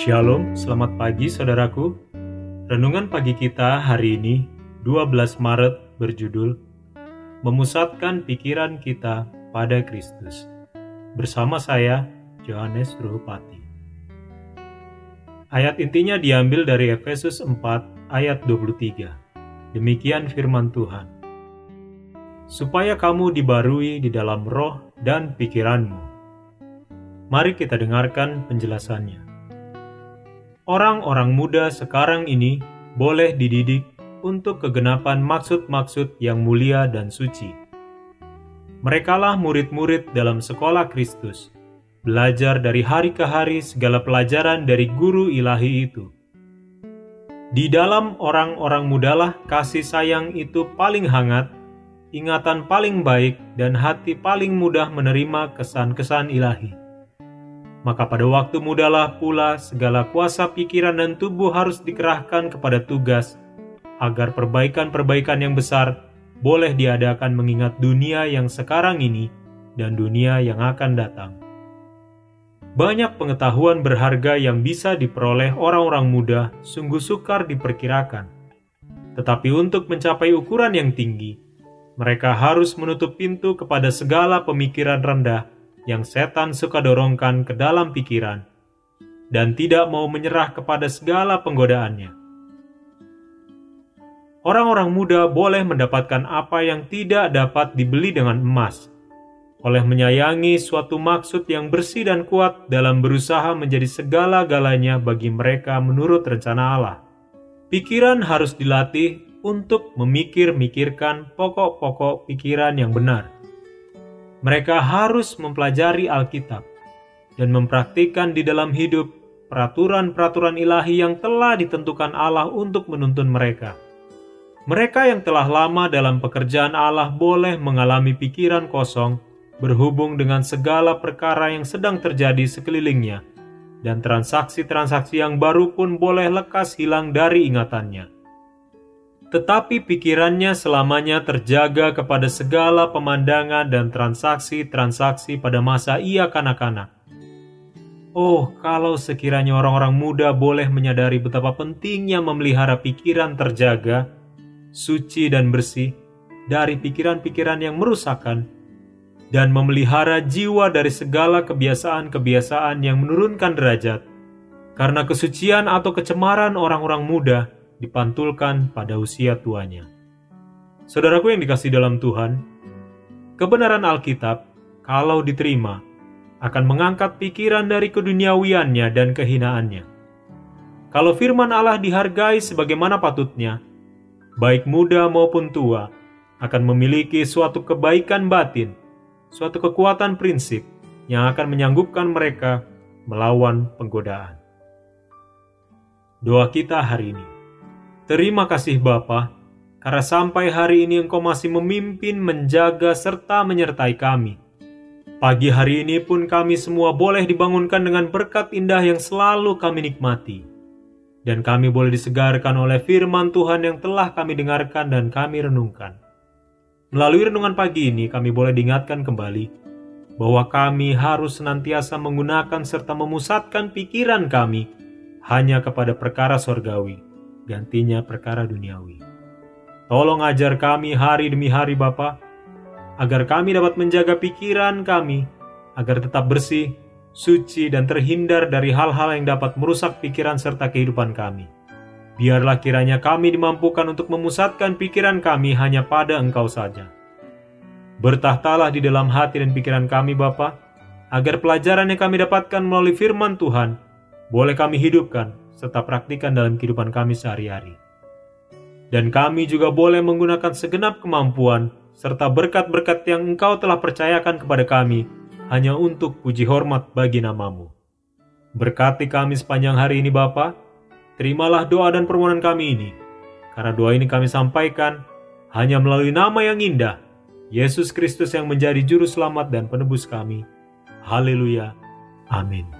Shalom, selamat pagi saudaraku. Renungan pagi kita hari ini, 12 Maret, berjudul Memusatkan Pikiran Kita pada Kristus. Bersama saya, Johannes Ruhupati. Ayat intinya diambil dari Efesus 4 ayat 23. Demikian firman Tuhan. Supaya kamu dibarui di dalam roh dan pikiranmu. Mari kita dengarkan penjelasannya orang-orang muda sekarang ini boleh dididik untuk kegenapan maksud-maksud yang mulia dan suci. Merekalah murid-murid dalam sekolah Kristus, belajar dari hari ke hari segala pelajaran dari guru ilahi itu. Di dalam orang-orang mudalah kasih sayang itu paling hangat, ingatan paling baik, dan hati paling mudah menerima kesan-kesan ilahi maka pada waktu mudalah pula segala kuasa pikiran dan tubuh harus dikerahkan kepada tugas, agar perbaikan-perbaikan yang besar boleh diadakan mengingat dunia yang sekarang ini dan dunia yang akan datang. Banyak pengetahuan berharga yang bisa diperoleh orang-orang muda sungguh sukar diperkirakan. Tetapi untuk mencapai ukuran yang tinggi, mereka harus menutup pintu kepada segala pemikiran rendah yang setan suka dorongkan ke dalam pikiran dan tidak mau menyerah kepada segala penggodaannya. Orang-orang muda boleh mendapatkan apa yang tidak dapat dibeli dengan emas, oleh menyayangi suatu maksud yang bersih dan kuat dalam berusaha menjadi segala-galanya bagi mereka menurut rencana Allah. Pikiran harus dilatih untuk memikir-mikirkan pokok-pokok pikiran yang benar mereka harus mempelajari Alkitab dan mempraktikkan di dalam hidup peraturan-peraturan ilahi yang telah ditentukan Allah untuk menuntun mereka. Mereka yang telah lama dalam pekerjaan Allah boleh mengalami pikiran kosong berhubung dengan segala perkara yang sedang terjadi sekelilingnya, dan transaksi-transaksi yang baru pun boleh lekas hilang dari ingatannya tetapi pikirannya selamanya terjaga kepada segala pemandangan dan transaksi-transaksi pada masa ia kanak-kanak. Oh, kalau sekiranya orang-orang muda boleh menyadari betapa pentingnya memelihara pikiran terjaga, suci dan bersih dari pikiran-pikiran yang merusakkan, dan memelihara jiwa dari segala kebiasaan-kebiasaan yang menurunkan derajat, karena kesucian atau kecemaran orang-orang muda – dipantulkan pada usia tuanya. Saudaraku yang dikasih dalam Tuhan, kebenaran Alkitab, kalau diterima, akan mengangkat pikiran dari keduniawiannya dan kehinaannya. Kalau firman Allah dihargai sebagaimana patutnya, baik muda maupun tua, akan memiliki suatu kebaikan batin, suatu kekuatan prinsip yang akan menyanggupkan mereka melawan penggodaan. Doa kita hari ini. Terima kasih Bapa, karena sampai hari ini Engkau masih memimpin, menjaga, serta menyertai kami. Pagi hari ini pun kami semua boleh dibangunkan dengan berkat indah yang selalu kami nikmati. Dan kami boleh disegarkan oleh firman Tuhan yang telah kami dengarkan dan kami renungkan. Melalui renungan pagi ini kami boleh diingatkan kembali bahwa kami harus senantiasa menggunakan serta memusatkan pikiran kami hanya kepada perkara sorgawi gantinya perkara duniawi. Tolong ajar kami hari demi hari Bapa, agar kami dapat menjaga pikiran kami, agar tetap bersih, suci, dan terhindar dari hal-hal yang dapat merusak pikiran serta kehidupan kami. Biarlah kiranya kami dimampukan untuk memusatkan pikiran kami hanya pada Engkau saja. Bertahtalah di dalam hati dan pikiran kami Bapa, agar pelajaran yang kami dapatkan melalui firman Tuhan boleh kami hidupkan serta praktikan dalam kehidupan kami sehari-hari. Dan kami juga boleh menggunakan segenap kemampuan serta berkat-berkat yang Engkau telah percayakan kepada kami hanya untuk puji hormat bagi namamu. Berkati kami sepanjang hari ini Bapa. Terimalah doa dan permohonan kami ini. Karena doa ini kami sampaikan hanya melalui nama yang indah, Yesus Kristus yang menjadi juru selamat dan penebus kami. Haleluya. Amin.